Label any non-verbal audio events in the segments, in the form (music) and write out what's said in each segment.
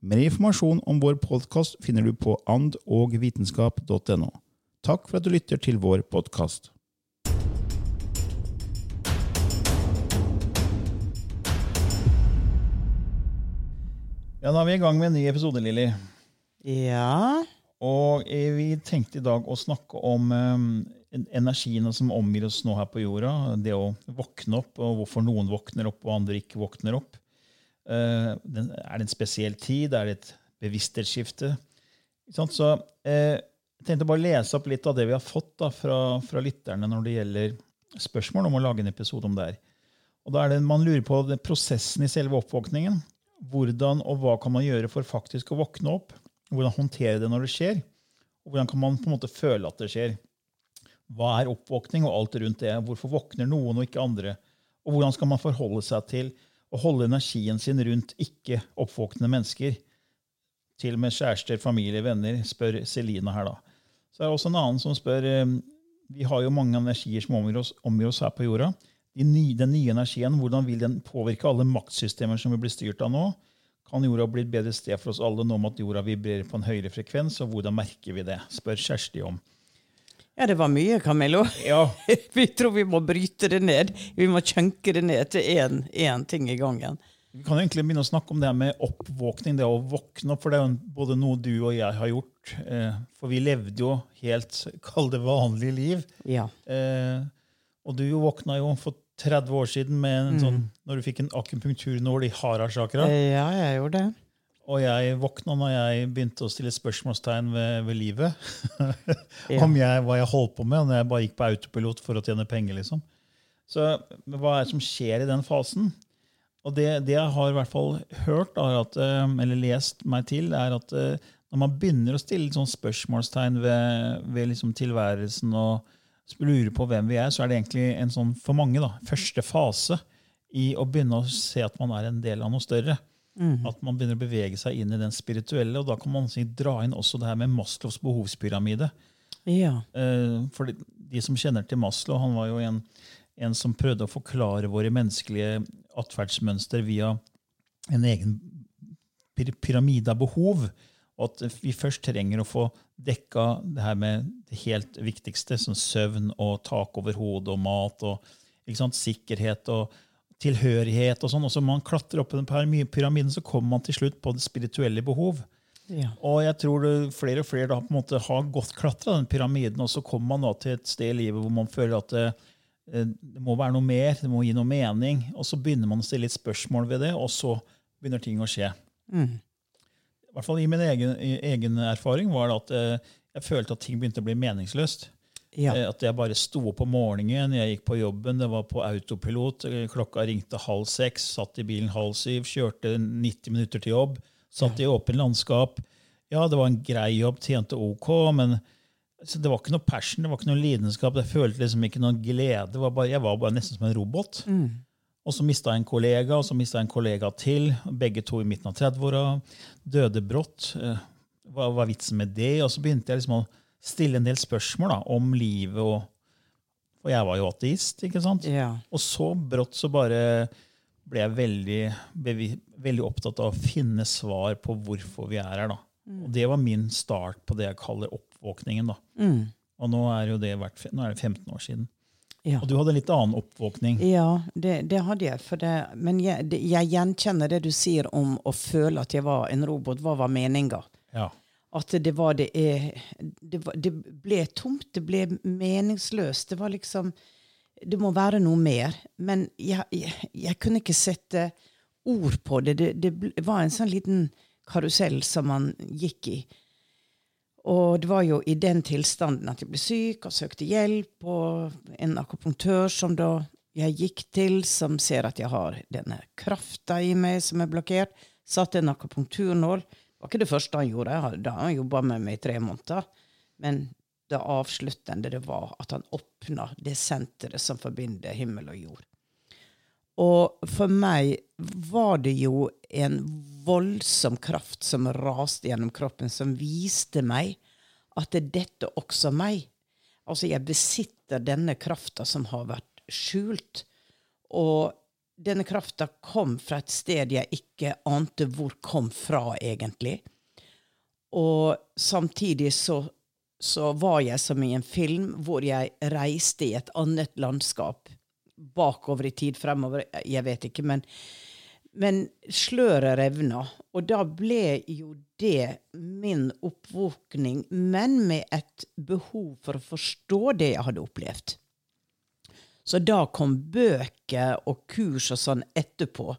Mer informasjon om vår podkast finner du på andogvitenskap.no. Takk for at du lytter til vår podkast. Ja, da er vi i gang med en ny episode, Lilly. Ja. Og eh, vi tenkte i dag å snakke om um, energiene som omgir oss nå her på jorda. Det å våkne opp, og hvorfor noen våkner opp og andre ikke våkner opp. Den, er det en spesiell tid? Er det et bevissthetsskifte? Så uh, jeg tenkte bare å lese opp litt av det vi har fått da, fra, fra, lytterne når det gjelder spørsmål om å lage en episode om det her. Og da er det Man lurer på prosessen i selve oppvåkningen. Hvordan og hva kan man gjøre for faktisk å våkne opp? Hvordan håndtere det når det skjer? Og hvordan kan man på en måte føle at det skjer? Hva er oppvåkning og alt rundt det? Hvorfor våkner noen og ikke andre? Og hvordan skal man forholde seg til å holde energien sin rundt ikke oppvåkne mennesker? Til og med kjærester, familie, venner, spør Selina her, da. Så er det også en annen som spør eh, Vi har jo mange energier som omgir oss, omgir oss her på jorda den nye energien, hvordan vil den påvirke alle maktsystemer som vi blir styrt av nå? Kan jorda bli et bedre sted for oss alle nå med at jorda vibrerer på en høyere frekvens? Og hvordan merker vi det? spør Kjersti om. Ja, det var mye, Camillo. Ja. (laughs) vi tror vi må bryte det ned. Vi må kjønke det ned til én ting i gangen. Vi kan egentlig begynne å snakke om det med oppvåkning, det å våkne opp. For det er jo både noe du og jeg har gjort. Eh, for vi levde jo helt, kall det vanlig liv. Ja. Eh, og du våkna jo for 30 år siden med en mm. sånn, når du fikk en akupunkturnål i hararsakra. Ja, jeg gjorde det. Og jeg våkna når jeg begynte å stille spørsmålstegn ved, ved livet. (laughs) Om jeg, hva jeg holdt på med, når jeg bare gikk på autopilot for å tjene penger. liksom. Så hva er det som skjer i den fasen? Og det, det jeg har i hvert fall hørt, at, eh, eller lest meg til, er at eh, når man begynner å stille sånn spørsmålstegn ved, ved liksom tilværelsen og lurer på hvem vi er, så er det egentlig en sånn for mange da, første fase i å begynne å se at man er en del av noe større. Mm. At man begynner å bevege seg inn i den spirituelle. Og da kan man si, dra inn også det her med Maslows behovspyramide. Ja. Eh, for de, de, som kjenner til Maslow, han var jo en, en som prøvde å forklare våre menneskelige atferdsmønster via en egen pyramide av behov. Og at vi først trenger å få dekka det her med det helt viktigste, som søvn og tak over hodet og mat og sant, sikkerhet og tilhørighet. og sånn. Og så man klatrer opp i den pyramiden, så kommer man til slutt på det spirituelle behov. Ja. Og jeg tror det, flere og flere da, på en måte har godt klatra den pyramiden, og så kommer man da til et sted i livet hvor man føler at det, eh, det må være noe mer, det må gi noe mening. Og så begynner man å stille litt spørsmål ved det, og så begynner ting å skje. Mm i hvert fall i min egen, egen erfaring, var det at eh, jeg følte at ting begynte å bli meningsløst. Ja. Eh, at jeg bare sto opp om morgenen, jeg gikk på jobben, det var på autopilot. Eh, klokka ringte halv seks, satt i bilen halv syv, kjørte 90 minutter til jobb. Satt ja. i åpen landskap. Ja, det var en grei jobb, tjente ok, men det var ikke noe passion, det var ikke noe lidenskap. Jeg følte liksom ikke noen glede. Var bare, jeg var bare nesten som en robot. Mm. Og så mista jeg en kollega, og så mista jeg en kollega til. Begge to i midten av 30-åra. Døde brått. Eh, hva var vitsen med det? Og så begynte jeg liksom å stille en del spørsmål da, om livet. og og, jeg var jo ateist. ikke sant? Ja. Og så brått så bare ble jeg veldig, veldig opptatt av å finne svar på hvorfor vi er her. da. Og Det var min start på det jeg kaller oppvåkningen. da. Mm. Og nå er, jo det, nå er det 15 år siden. Ja. Og du hadde en litt annen oppvåkning. Ja, det, det hadde jeg. For det, men jeg, jeg gjenkjenner det du sier om å føle at jeg var en robot. Hva var meninga? Ja. At det var det det, var, det ble tomt. Det ble meningsløst. Det var liksom Det må være noe mer. Men jeg, jeg, jeg kunne ikke sette ord på det. Det, det var en sånn liten karusell som man gikk i. Og det var jo i den tilstanden at jeg ble syk og søkte hjelp, og en akupunktør som da jeg gikk til, som ser at jeg har denne krafta i meg som er blokkert, satte en akupunkturnål. Det var ikke det første han gjorde. Da han jobba med meg i tre måneder. Men det avsluttende det var at han åpna det senteret som forbinder himmel og jord. Og for meg var det jo en voldsom kraft som raste gjennom kroppen, som viste meg at det er dette også meg. Altså, jeg besitter denne krafta som har vært skjult. Og denne krafta kom fra et sted jeg ikke ante hvor kom fra, egentlig. Og samtidig så, så var jeg som i en film hvor jeg reiste i et annet landskap. Bakover i tid, fremover, jeg vet ikke. Men, men sløret revna, og da ble jo det min oppvåkning, men med et behov for å forstå det jeg hadde opplevd. Så da kom bøker og kurs og sånn etterpå,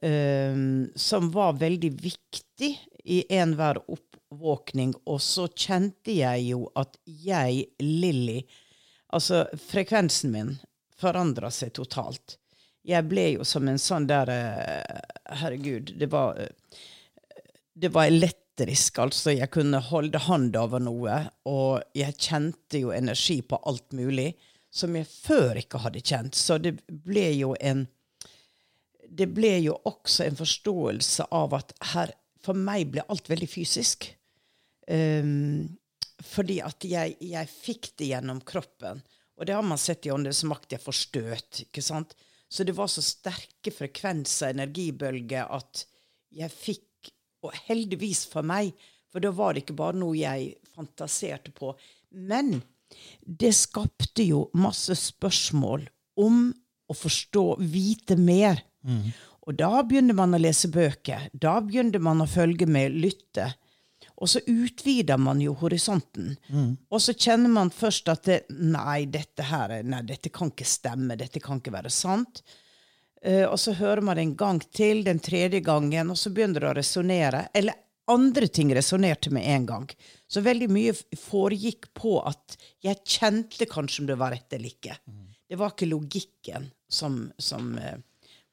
Um, som var veldig viktig i enhver oppvåkning. Og så kjente jeg jo at jeg, Lilly Altså, frekvensen min forandra seg totalt. Jeg ble jo som en sånn der eh, Herregud, det var eh, Det var elektrisk, altså. Jeg kunne holde hånd over noe, og jeg kjente jo energi på alt mulig som jeg før ikke hadde kjent. Så det ble jo en Det ble jo også en forståelse av at her For meg ble alt veldig fysisk. Um, fordi at jeg, jeg fikk det gjennom kroppen. Og det har man sett i Åndens makt. Jeg får støt. ikke sant? Så det var så sterke frekvenser, energibølger, at jeg fikk Og heldigvis for meg, for da var det ikke bare noe jeg fantaserte på. Men det skapte jo masse spørsmål om å forstå, vite mer. Og da begynner man å lese bøker. Da begynner man å følge med, lytte. Og så utvider man jo horisonten. Og så kjenner man først at det, nei, dette her, er- nei, dette kan ikke stemme, dette kan ikke være sant. Uh, og så hører man det en gang til, den tredje gangen, og så begynner det å resonnere. Eller andre ting resonnerte med en gang. Så veldig mye foregikk på at jeg kjente kanskje om det var rett eller ikke. Det var ikke logikken som, som eh,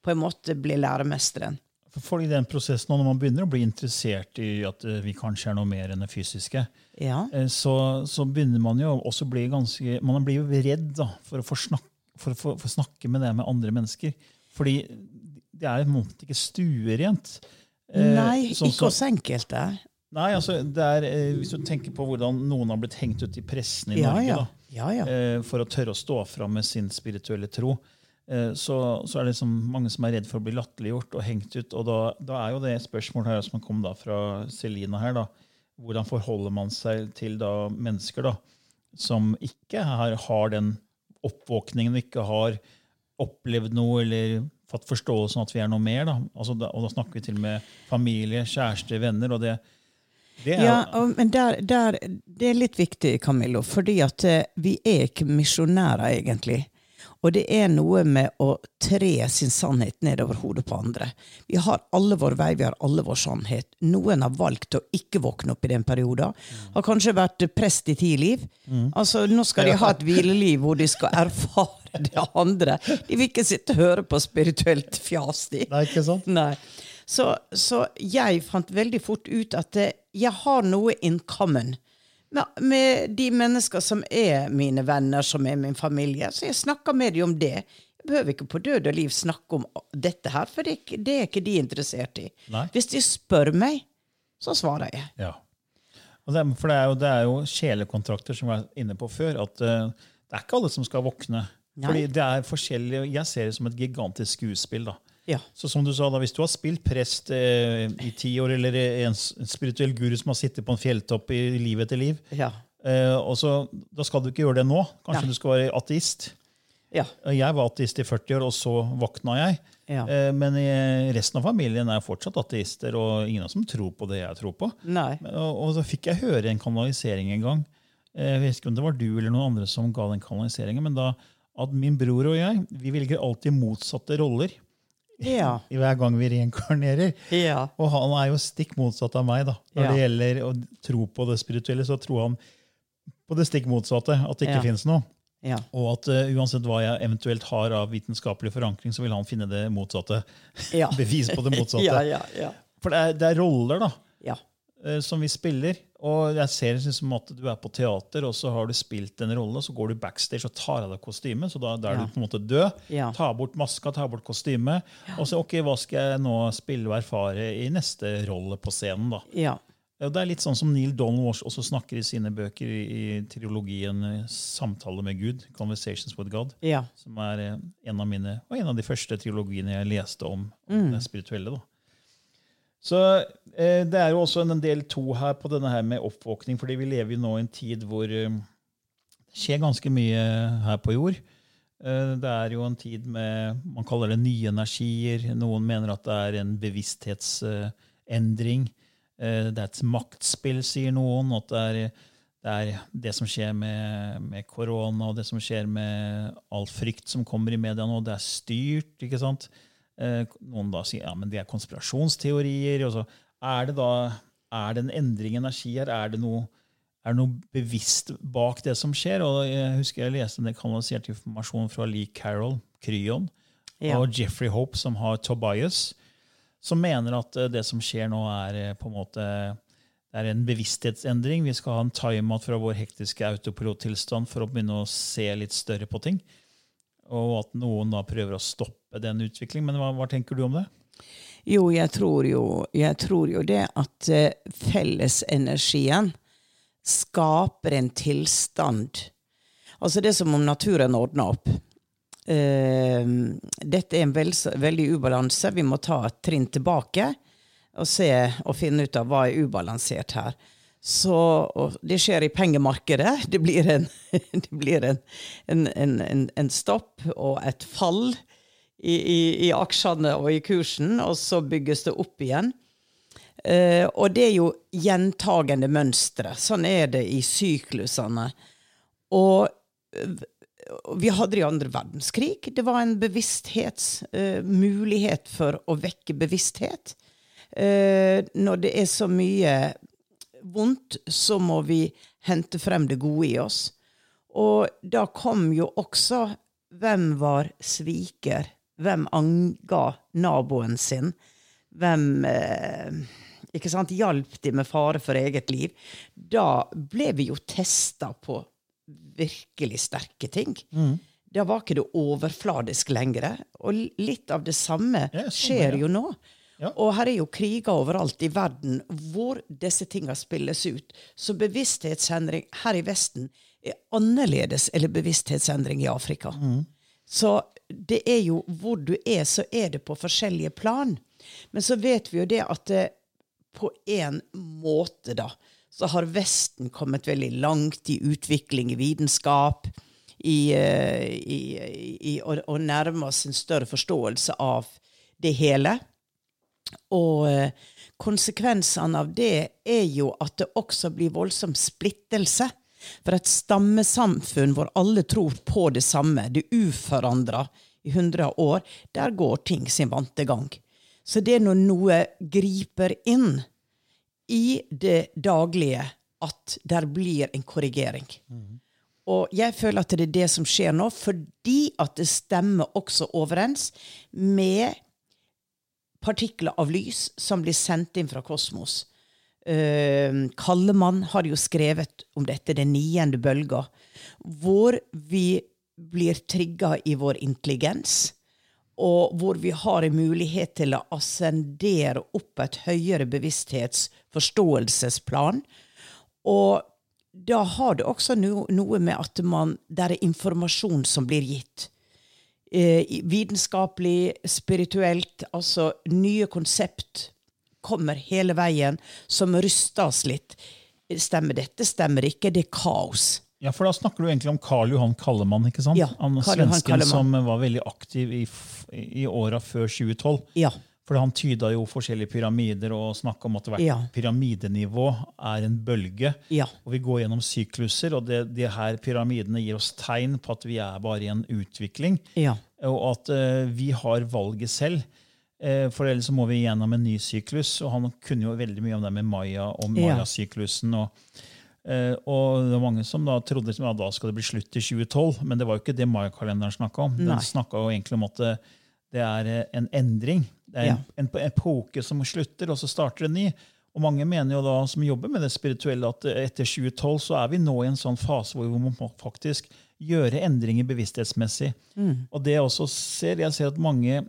på en måte ble læremesteren. For i den prosessen, når man begynner å bli interessert i at eh, vi kanskje er noe mer enn det fysiske, Ja. eh, så, så begynner man jo også å bli ganske Man blir jo redd da, for å få snakke, for for, få- få snakke med det med andre mennesker. Fordi det er jo ikke stuerent. Eh, Nei, sånn ikke hos enkelte. Nei, altså, det er, eh, Hvis du tenker på hvordan noen har blitt hengt ut i pressen i Ja, Norge ja. da, Ja, ja. eh, for å tørre å stå fram med sin spirituelle tro, eh, så, så er det liksom mange som er redd for å bli latterliggjort og hengt ut. Og da, da er jo det spørsmålet her som kom da fra Selina her. da, Hvordan forholder man seg til da mennesker da, som ikke har, har den oppvåkningen, ikke har opplevd noe eller fått forståelsen at vi er noe mer? da, altså da Og da snakker vi til og med familie, kjæreste, venner. og det, det er Ja, og, men der, der, det er litt viktig, Camillo, fordi at eh, vi er ikke misjonærer, egentlig. Og det er noe med å tre sin sannhet nedover hodet på andre. Vi har alle vår vei, vi har alle vår sannhet. Noen har valgt å ikke våkne opp i den perioden. Har kanskje vært prest i ti liv. Altså, nå skal de ha et hvileliv hvor de skal (laughs) erfare det andre. De vil ikke sitte og høre på spirituelt fjas. de. Nei, ikke sant? Nei. Så, så jeg fant veldig fort ut at jeg har noe in common med, med de mennesker som er mine venner, som er min familie. Så jeg snakker med dem om det. Jeg behøver ikke på død og liv snakke om dette her, for det, det er ikke de interessert i. Nei. Hvis de spør meg, så svarer jeg. Ja. Det, for det er, jo, det er jo sjelekontrakter som vi var inne på før. at uh, Det er ikke alle som skal våkne. Nei. Fordi det er forskjellige, Jeg ser det som et gigantisk skuespill. da. Ja. Så som du sa da, Hvis du har spilt prest eh, i ti år, eller en, spirituell guru som har sittet på en fjelltopp i liv etter liv, Ja. eh, og så, da skal du ikke gjøre det nå. Kanskje Nei. du skal være ateist. Ja. Jeg var ateist i 40 år, og så våkna jeg. Ja. Eh, men resten av familien er fortsatt ateister, og ingen av som tror på det jeg tror på. Og, og så fikk jeg høre en kanalisering en gang. Eh, Jeg vet ikke om det var du eller noen andre som ga den kanaliseringen, men da at min bror og jeg vi velger alltid motsatte roller Ja. i hver gang vi reinkarnerer. Ja. Og han er jo stikk motsatt av meg. da. Når Ja. det gjelder å tro på det spirituelle, så tror han på det stikk motsatte, at det ikke Ja. finnes noe. Ja. Og at uh, uansett hva jeg eventuelt har av vitenskapelig forankring, så vil han finne det motsatte. Ja. (laughs) Bevis på det motsatte. Ja, ja, ja. For det er, det er roller, da. Ja. eh, som vi spiller. Og jeg ser det som at du er på teater, og så har du spilt en rolle, så går du backstage og tar av deg kostymet, så da, da er Ja. du på en måte død. Ja. Ta bort maska, ta bort kostymet, og så ok, hva skal jeg nå spille og erfare i neste rolle på scenen? da? ja. Og Det er litt sånn som Neil Donald også snakker i sine bøker i, i trilogien eh, 'Samtale med Gud', 'Conversations with God', ja. som er eh, en av mine, og en av de første trilogiene jeg leste om, om det spirituelle. da. Så eh, det er jo også en del to her på denne her med oppvåkning, fordi vi lever jo nå i en tid hvor eh, det skjer ganske mye her på jord. Eh, det er jo en tid med Man kaller det nye energier. Noen mener at det er en bevissthetsendring. Eh, det er et maktspill, sier noen. At det er det, er det som skjer med, korona, og det som skjer med all frykt som kommer i media nå, det er styrt. ikke sant? Eh, noen da sier ja, men det er konspirasjonsteorier. og så Er det da er det en endring i energi her? Er det noe, er det noe bevisst bak det som skjer? Og Jeg husker jeg leste en kanalisert informasjon fra Lee Carroll, Kryon, Ja. og Jeffrey Hope, som har Tobias, som mener at eh, det som skjer nå, er eh, på en måte det er en bevissthetsendring. Vi skal ha en time-out fra vår hektiske autopilottilstand for å begynne å se litt større på ting. Og at noen da prøver å stoppe den utviklingen. Men hva, hva tenker du om det? Jo, jeg tror jo, jeg tror jo det at eh, fellesenergien skaper en tilstand Altså det er som om naturen ordner opp. Eh, dette er en vel, veldig ubalanse. Vi må ta et trinn tilbake og se og finne ut av hva er ubalansert her. Så Det skjer i pengemarkedet. (laughs) Det blir en, (laughs) det blir en, en, en, en, en stopp og et fall i, i, i aksjene og i kursen, og så bygges det opp igjen. Eh, og det er jo gjentagende mønstre. Sånn er det i syklusene. Og eh, vi hadde det i andre verdenskrig. Det var en bevissthetsmulighet eh, for å vekke bevissthet. Eh, når det er så mye vondt, så må vi hente frem det gode i oss. Og da kom jo også hvem var sviker? Hvem anga naboen sin? Hvem eh, ikke sant, hjalp de med fare for eget liv? Da ble vi jo testa på virkelig sterke ting. Da var ikke det overfladisk lenger. Og litt av det samme sånn, skjer jo nå. Ja. Og her er jo kriger overalt i verden hvor disse tinga spilles ut. Så bevissthetsendring her i Vesten er annerledes eller bevissthetsendring i Afrika. Så det er jo hvor du er, så er det på forskjellige plan. Men så vet vi jo det at det, på en måte, da, så har Vesten kommet veldig langt i utvikling i vitenskap, i, i, i, i å, å nærme oss en større forståelse av det hele. Og eh, konsekvensene av det er jo at det også blir voldsom splittelse. For et stammesamfunn hvor alle tror på det samme, det uforandra i hundre år, der går ting sin vante gang. Så det er når noe griper inn i det daglige, at der blir en korrigering. Og jeg føler at det er det som skjer nå, fordi at det stemmer også overens med partikler av lys som blir sendt inn fra kosmos. Uh, Kallemann har jo skrevet om dette, den niende bølga, hvor vi blir trigga i vår intelligens, og hvor vi har en mulighet til å ascendere opp et høyere bevissthetsforståelsesplan. Og da har det også no, noe med at man, det er informasjon som blir gitt. Eh, vitenskapelig, spirituelt, altså nye konsept kommer hele veien, som ryster oss litt. Stemmer dette, stemmer ikke, det er kaos. Ja, for Da snakker du egentlig om Karl Johan Kallemann, ikke sant? Ja, han Karl Johan svensken som var veldig aktiv i, i åra før 2012. Ja. For han tyda jo forskjellige pyramider og snakka om at hvert Ja. pyramidenivå er en bølge. Ja. Og vi går gjennom sykluser, og det, de her pyramidene gir oss tegn på at vi er bare i en utvikling. Ja. Og at uh, vi har valget selv. Uh, for ellers så må vi gjennom en ny syklus. Og han kunne jo veldig mye om det med Maya og Maya-syklusen. Og, Uh, og det var mange som da trodde at ja, da skal det bli slutt i 2012. Men det var jo ikke det Maya-kalenderen snakka om. Den snakka jo egentlig om at det, er en endring. Det er en, en epoke som slutter, og så starter en ny. Og mange mener jo da, som jobber med det spirituelle, at etter 2012 så er vi nå i en sånn fase hvor vi må faktisk gjøre endringer bevissthetsmessig. Og det jeg også ser, jeg ser at mange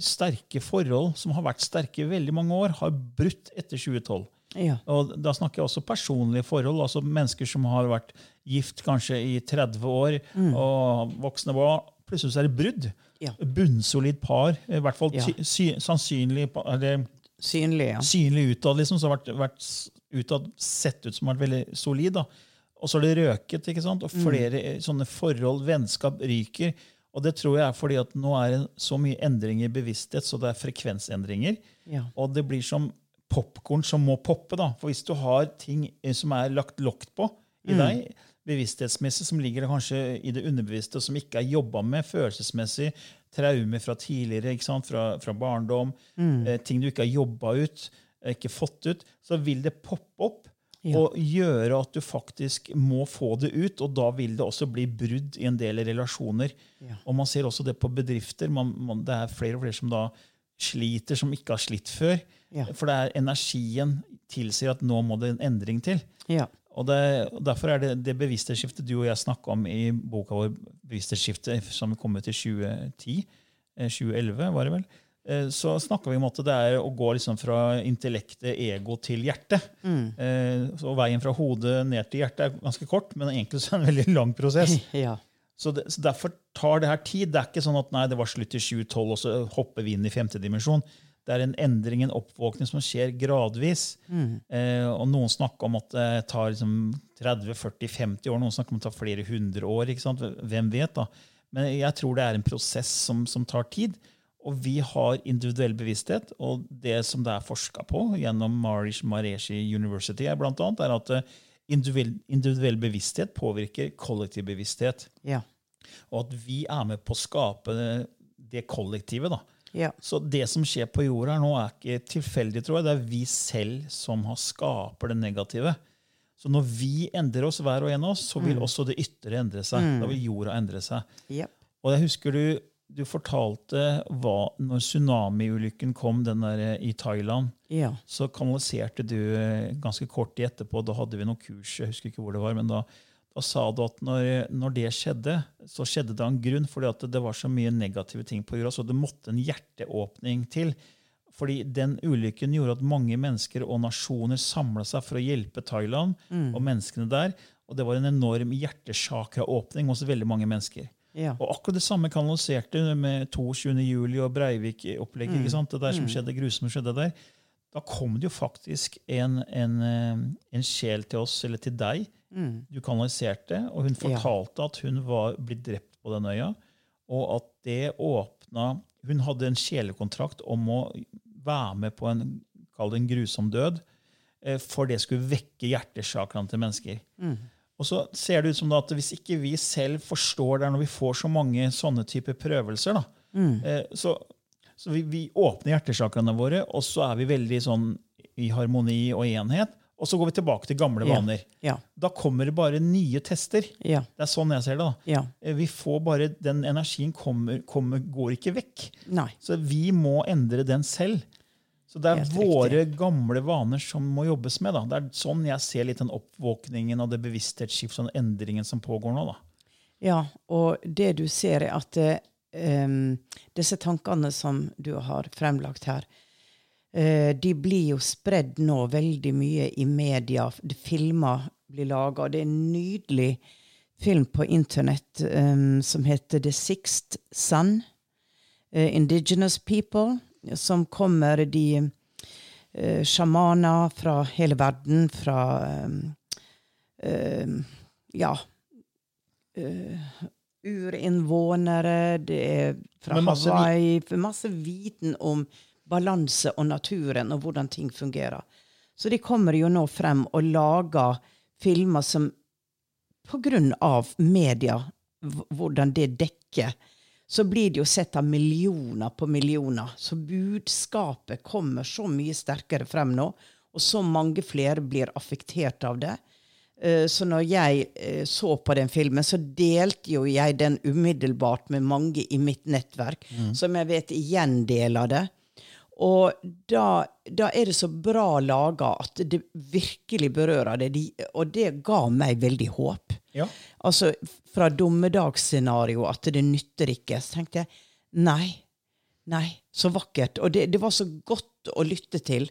sterke forhold som har vært sterke i veldig mange år, har brutt etter 2012. Ja. Og da snakker jeg også personlige forhold. altså Mennesker som har vært gift kanskje i 30 år og voksne barn. Plutselig er det brudd. Ja. Bunnsolid par. I hvert fall Ja. sy, sannsynlig eller, Synlig, ja. synlig utad, liksom, som har vært, vært utad sett ut som har vært veldig solid. da. Og så har det røket, ikke sant? og flere mm. sånne forhold, vennskap, ryker. Og det tror jeg er fordi at nå er det så mye endringer i bevissthet, så det er frekvensendringer. Ja. Og det blir som popkorn som må poppe. da. For hvis du har ting eh, som er lagt lokk på i deg, bevissthetsmessig, som ligger kanskje i det underbevisste, og som ikke er jobba med følelsesmessig, traumer fra tidligere? Fra, fra barndom, eh, ting du ikke har jobba ut, ikke fått ut, så vil det poppe opp. Ja. Og gjøre at du faktisk må få det ut, og da vil det også bli brudd i en del relasjoner. Ja. Og man ser også det på bedrifter. Man, man, det er flere og flere som da sliter, som ikke har slitt før. Ja. For det er energien tilsier at nå må det en endring til. Ja. Og, det, Derfor er det det bevissthetsskiftet du og jeg snakka om i boka vår, bevissthetsskiftet, som kom ut i 2010, eh, 2011, var det vel, eh, så snakker vi om at det er å gå liksom fra intellektet, ego, til hjertet. Mm. Så Veien fra hodet ned til hjertet er ganske kort, men egentlig så er det en veldig lang prosess. (laughs) ja. Så, det, så Derfor tar det her tid. Det er ikke sånn at nei, det var slutt i 2012, og så hopper vi inn i femte dimensjon. Det er en endring, en oppvåkning, som skjer gradvis. Eh, og Noen snakker om at det tar liksom 30-40-50 år, noen snakker om at det tar flere hundre år. Hvem vet? da? Men jeg tror det er en prosess som, som tar tid. Og vi har individuell bevissthet, og det som det er forska på gjennom Marish Mareshi University, er blant annet, er at eh, individuell, individuell bevissthet påvirker kollektiv bevissthet. Ja. Og at vi er med på å skape det, det kollektivet. da. Ja. Så det som skjer på jorda nå, er ikke tilfeldig, tror jeg. Det er vi selv som har skaper det negative. Så når vi endrer oss, hver og en av oss, så vil også det ytre endre seg. Da vil jorda endre seg. Yep. Og jeg husker du, du fortalte hva når tsunamiulykken kom den der eh, i Thailand. Ja. Så kanaliserte du eh, ganske kort tid etterpå. Da hadde vi noen kurs. jeg husker ikke hvor det var, men da, da sa du at når, når det skjedde, så skjedde det av en grunn, fordi at det var så mye negative ting på jorda. Så det måtte en hjerteåpning til. Fordi den ulykken gjorde at mange mennesker og nasjoner samla seg for å hjelpe Thailand og menneskene der. Og det var en enorm hjertesakra-åpning hos veldig mange mennesker. Ja. Og akkurat det samme kanaliserte med 22. juli og Breivik-opplegget. ikke sant? Det der som skjedde, grusomme skjedde der. Da kom det jo faktisk en, en, eh, en sjel til oss, eller til deg. Du kanaliserte, og hun Ja. fortalte at hun var blitt drept på den øya. Og at det åpna Hun hadde en sjelekontrakt om å være med på en, en grusom død, eh, for det skulle vekke hjertesakrene til mennesker. Og så ser det ut som at hvis ikke vi selv forstår det når vi får så mange sånne typer prøvelser, da, mm. så, så vi, vi åpner hjertesakrene våre, og så er vi veldig sånn i harmoni og enhet, og så går vi tilbake til gamle vaner. Ja. Da kommer det bare nye tester. Ja. Det er sånn jeg ser det. da. Ja. Eh, Vi får bare, Den energien kommer, kommer, går ikke vekk. Nei. Så vi må endre den selv. Så det er våre gamle vaner som må jobbes med. da. Det er sånn jeg ser litt den oppvåkningen og det bevissthetsskiftet og den endringen som pågår nå. da. Ja, og det du ser, er at eh, disse tankene som du har fremlagt her, de blir jo spredd nå veldig mye i media. Det filmer blir laga. Det er en nydelig film på internett um, som heter The Sixth Sun. Uh, Indigenous People. Som kommer de uh, sjamaner fra hele verden, fra um, uh, Ja. urinnvånere, det er fra masse Hawaii Masse viten om balanse og naturen og hvordan ting fungerer. Så de kommer jo nå frem og lager filmer som på grunn av media, hvordan det dekker, så blir det jo sett av millioner på millioner. Så budskapet kommer så mye sterkere frem nå, og så mange flere blir affektert av det. Eh, Så når jeg eh, så på den filmen, så delte jo jeg den umiddelbart med mange i mitt nettverk, som jeg vet igjen deler det. Og da, da er det så bra laga at det virkelig berører det. De, og det ga meg veldig håp. Ja. Altså fra dommedagsscenario at det nytter ikke. Så tenkte jeg nei, nei, så vakkert. Og det, det var så godt å lytte til.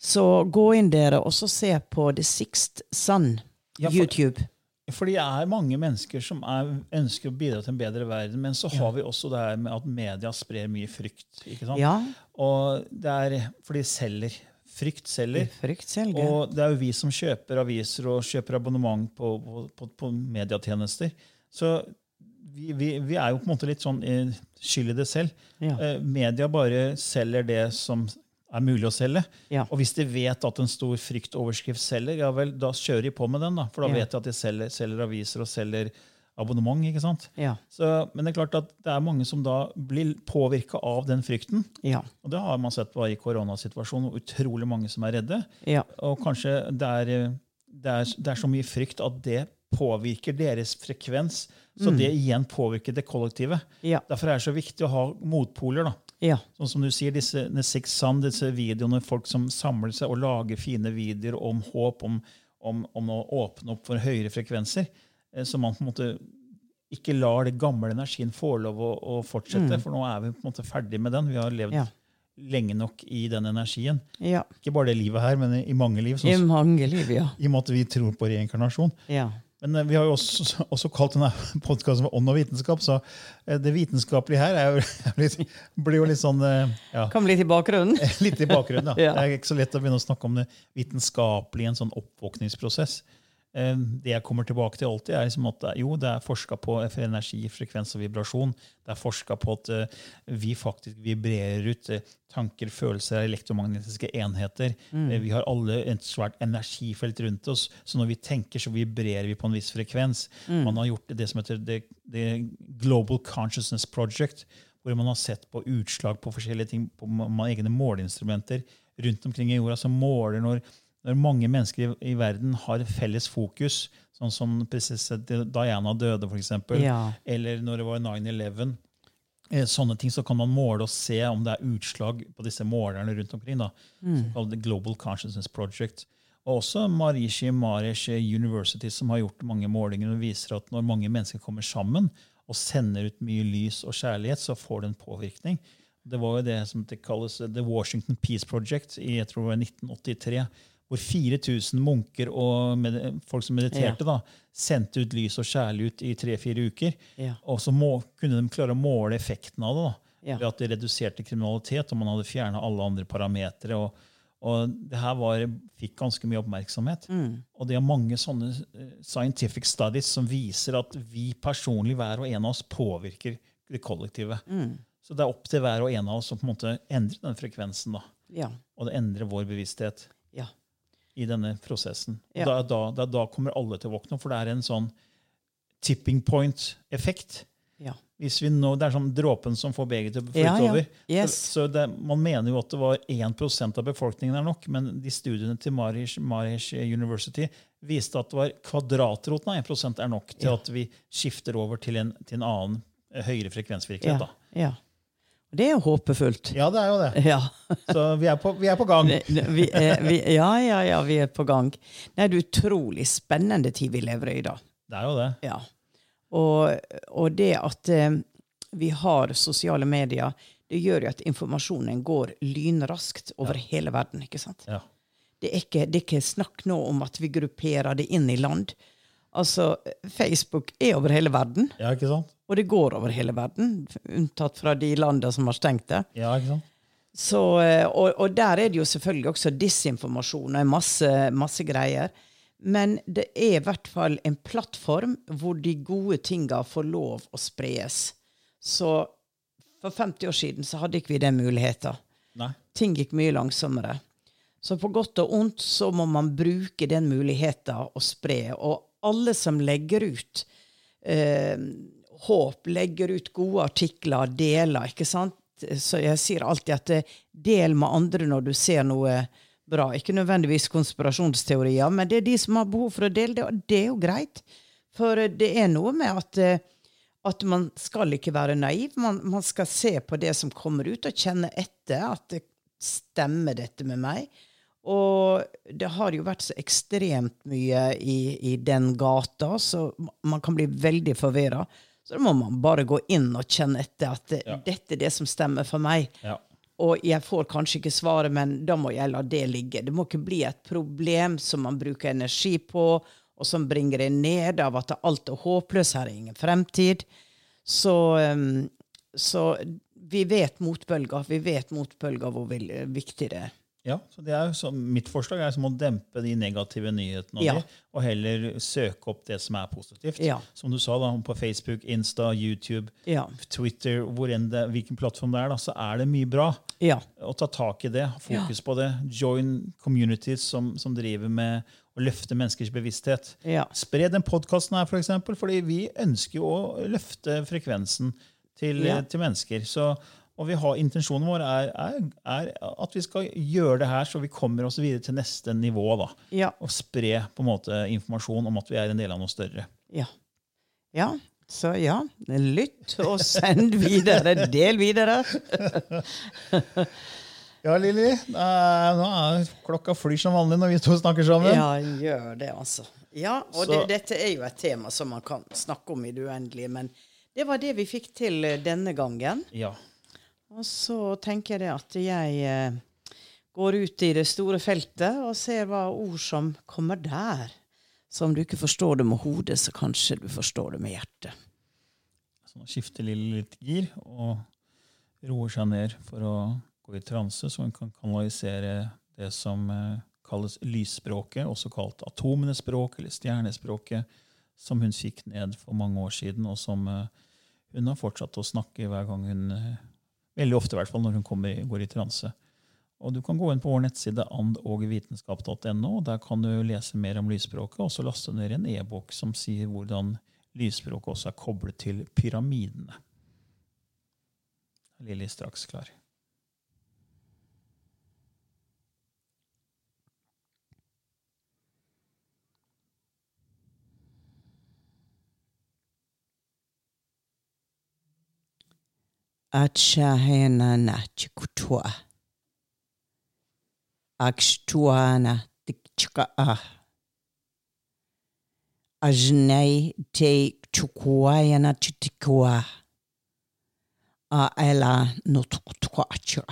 Så gå inn dere og så se på The Sixth Sun, Ja, YouTube. Fordi det er mange mennesker som er, ønsker å bidra til en bedre verden, men så har vi også det her med at media sprer mye frykt. ikke sant? Ja, Og det er fordi selger. Frykt selger. Frykt selger. Og det er jo vi som kjøper aviser og kjøper abonnement på, på, på, på medietjenester. Så vi, vi, vi er jo på en måte litt sånn eh, skyld i det selv. Ja. Eh, media bare selger det som er mulig å selge. Ja. Og hvis de vet at en stor fryktoverskrift selger, ja vel, da kjører de på med den. da. For da Ja. vet de at de selger, selger aviser og selger abonnement. ikke sant? Ja, Så, men det er klart at det er mange som da blir påvirka av den frykten. ja, Og det har man sett bare i koronasituasjonen. og Utrolig mange som er redde. ja. Og kanskje det er, det er, det er så mye frykt at det påvirker deres frekvens. Så det igjen påvirker det kollektive. Ja. Derfor er det så viktig å ha motpoler. da. Ja. Sånn som du sier, disse Six Sun, disse videoene, folk som samler seg og lager fine videoer om håp, om, om, om å åpne opp for høyere frekvenser. eh, Så man på en måte ikke lar det gamle energien få lov å, å fortsette. For nå er vi på en måte ferdig med den. Vi har levd Ja. lenge nok i den energien. ja. Ikke bare det livet her, men i, i mange liv. I Sånn, mange liv, ja. I og med at vi tror på reinkarnasjon. Ja. Men eh, vi har jo også, (laughs) også kalt denne (laughs) podkasten for Ånd og vitenskap, så eh, det vitenskapelige her er jo, (laughs) litt, blir jo litt sånn eh, ja, Kom litt i bakgrunnen. Litt i bakgrunnen, ja. Ja. Det er ikke så lett å begynne å snakke om det vitenskapelige i en sånn oppvåkningsprosess. Eh, Det jeg kommer tilbake til alltid, er liksom at jo, det er forska på energi, frekvens og vibrasjon. Det er forska på at eh, vi faktisk vibrerer ut eh, tanker, følelser, elektromagnetiske enheter. Mm. Vi har alle et svært energifelt rundt oss, så når vi tenker, så vibrerer vi på en viss frekvens. Man har gjort det som heter The, The Global Consciousness Project, hvor man har sett på utslag på forskjellige ting, på egne måleinstrumenter rundt omkring i jorda, som måler når, når mange mennesker i, i verden har felles fokus, sånn som Diana døde, f.eks., Ja. eller når det var 9-11. Eh, Sånne ting så kan man måle og se om det er utslag på disse målerne rundt omkring. da, mm. Global Consciousness Project. Og også Marishi Maresh University, som har gjort mange målinger og viser at når mange mennesker kommer sammen og sender ut mye lys og kjærlighet, så får det en påvirkning. Det var jo det som det kalles The Washington Peace Project i jeg tror det var 1983, hvor 4000 munker og folk som mediterte, da, sendte ut lys og kjærlighet i tre-fire uker. Ja. Og så må, kunne de klare å måle effekten av det. da, Ja. ved at det reduserte kriminalitet, og man hadde fjerna alle andre parametere. Og, og det her var, fikk ganske mye oppmerksomhet. Og det er mange sånne eh, scientific studies som viser at vi personlig, hver og en av oss, påvirker det kollektive. Så det er opp til hver og en av oss å på en måte endre den frekvensen. da, Ja. Og det endrer vår bevissthet Ja. I denne prosessen. Ja. da, da, da, da kommer alle til å våkne opp, for det er en sånn tipping point-effekt. Ja. Hvis vi nå, Det er sånn dråpen som får begeret til å flyte Ja, ja. over. Yes. Så, så det, Man mener jo at det var 1% av befolkningen er nok, men de studiene til Marish, Marish University viste at det var kvadratroten av 1 er nok til Ja. at vi skifter over til en, til en annen høyere høyere Ja. frekvensvirkelighet. da. ja. Det er jo håpefullt. Ja, det er jo det. (laughs) Ja. Så vi er på, vi er på gang. Vi er, vi, ja, ja, ja, vi er på gang. Det er utrolig spennende tid vi lever i da. Det er jo det. Ja. Og, og det at eh, vi har sosiale medier, det gjør jo at informasjonen går lynraskt over hele verden. ikke sant? Ja. Det er, ikke, det er ikke snakk nå om at vi grupperer det inn i land. Altså, Facebook er over hele verden, Ja, ikke sant? Og det går over hele verden, unntatt fra de landene som har stengt det. Ja, ikke sant? Så, eh, og, og der er det jo selvfølgelig også disinformasjon og masse, masse greier. Men det er i hvert fall en plattform hvor de gode tinga får lov å spres. Så for 50 år siden så hadde ikke vi den muligheten. Nei. Ting gikk mye langsommere. Så på godt og ondt så må man bruke den muligheten å spre. Og alle som legger ut eh, håp, legger ut gode artikler, deler, ikke sant? Så jeg sier alltid at eh, del med andre når du ser noe bra. Ikke nødvendigvis konspirasjonsteorier, men det er de som har behov for å dele det, og det er jo greit. For eh, det er noe med at, eh, at man skal ikke være naiv. Man, man skal se på det som kommer ut, og kjenne etter at det stemmer dette med meg. Og det har jo vært så ekstremt mye i, i den gata, så man kan bli veldig forvirra. Så da må man bare gå inn og kjenne etter at det, Ja. dette er det som stemmer for meg. Ja. Og jeg får kanskje ikke svaret, men da må jeg la det ligge. Det må ikke bli et problem som man bruker energi på, og som bringer det ned av at alt er håpløst, her er ingen fremtid. Så, um, så vi vet motbølger. Vi vet motbølger hvor viktig det er. Ja, så det er så, Mitt forslag er som å dempe de negative nyhetene, Ja. de, og heller søke opp det som er positivt. Ja. Som du sa, da, på Facebook, Insta, YouTube, Ja. Twitter, det, hvilken plattform det er, da, så er det mye bra. Å ta tak i det, fokus på det. Join communities som, som driver med å løfte menneskers bevissthet. Spre den podkasten her, for eksempel, fordi vi ønsker jo å løfte frekvensen til, til mennesker. Så, og vi har, intensjonen vår er, er, er at vi skal gjøre det her så vi kommer oss videre til neste nivå. da. Ja. Og spre på en måte informasjon om at vi er en del av noe større. Ja. ja. Så ja, lytt og send videre. Del videre. (laughs) Ja, Lilly. Nå er klokka flyr som vanlig når vi to snakker sammen. Ja, gjør det, altså. Ja, og det, dette er jo et tema som man kan snakke om i det uendelige, men det var det vi fikk til eh, denne gangen. Ja. Og så tenker jeg at jeg eh, går ut i det store feltet og ser hva ord som kommer der. Så om du ikke forstår det med hodet, så kanskje du forstår det med hjertet. Så nå skifter Lille litt gir og roer seg ned for å gå i transe, så hun kan kanalisere det som eh, kalles lysspråket, også kalt atomenes språk eller stjernespråket, som hun fikk ned for mange år siden, og som eh, hun har fortsatt å snakke hver gang hun Veldig ofte, i hvert fall, når hun kommer, går i transe. Og Du kan gå inn på vår nettside andogvitenskap.no, og der kan du lese mer om lysspråket, og så laste ned en e-bok som sier hvordan lysspråket også er koblet til pyramidene. Lilly straks klar. Achahena na chikutua. Akshtuana tikchika. Ajnei te chukuayana chitikua. A ela no tuktuacha.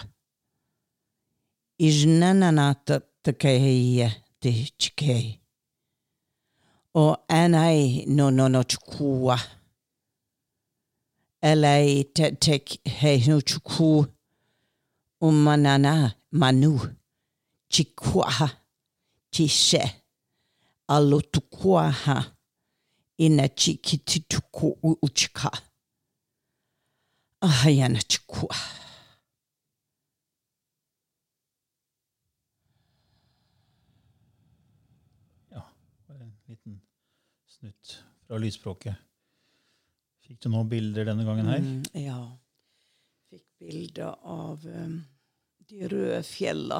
Ijnanana takeia te chikei. O anai no no no chukua. Elei te tek he umanana manu chikwaha chishe alotukwaha ina chikitituku uchika ahayana chikwa Ja, en liten snutt fra lysspråket. Fikk du noen bilder denne gangen her? Mm, ja. Fikk bilder av um, de røde fjella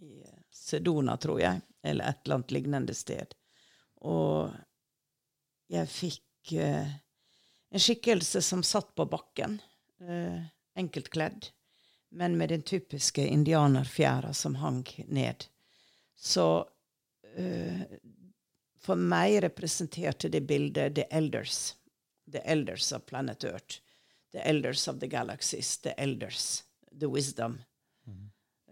i eh, Sedona, tror jeg, eller et eller annet lignende sted. Og jeg fikk uh, en skikkelse som satt på bakken, uh, enkelt kledd, men med den typiske indianerfjæra som hang ned. Så uh, for meg representerte det bildet The Elders. The Elders of planet Earth. The Elders of the galaxies. The Elders. The wisdom.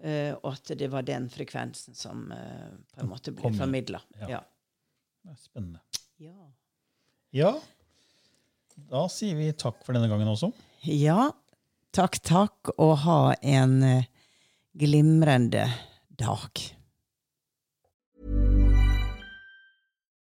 Eh, og at det var den frekvensen som uh, på en måte ble formidla. Ja. Ja. Det er Spennende. Ja. Ja, da sier vi takk for denne gangen også. ja. Takk, takk, og ha en eh, glimrende dag.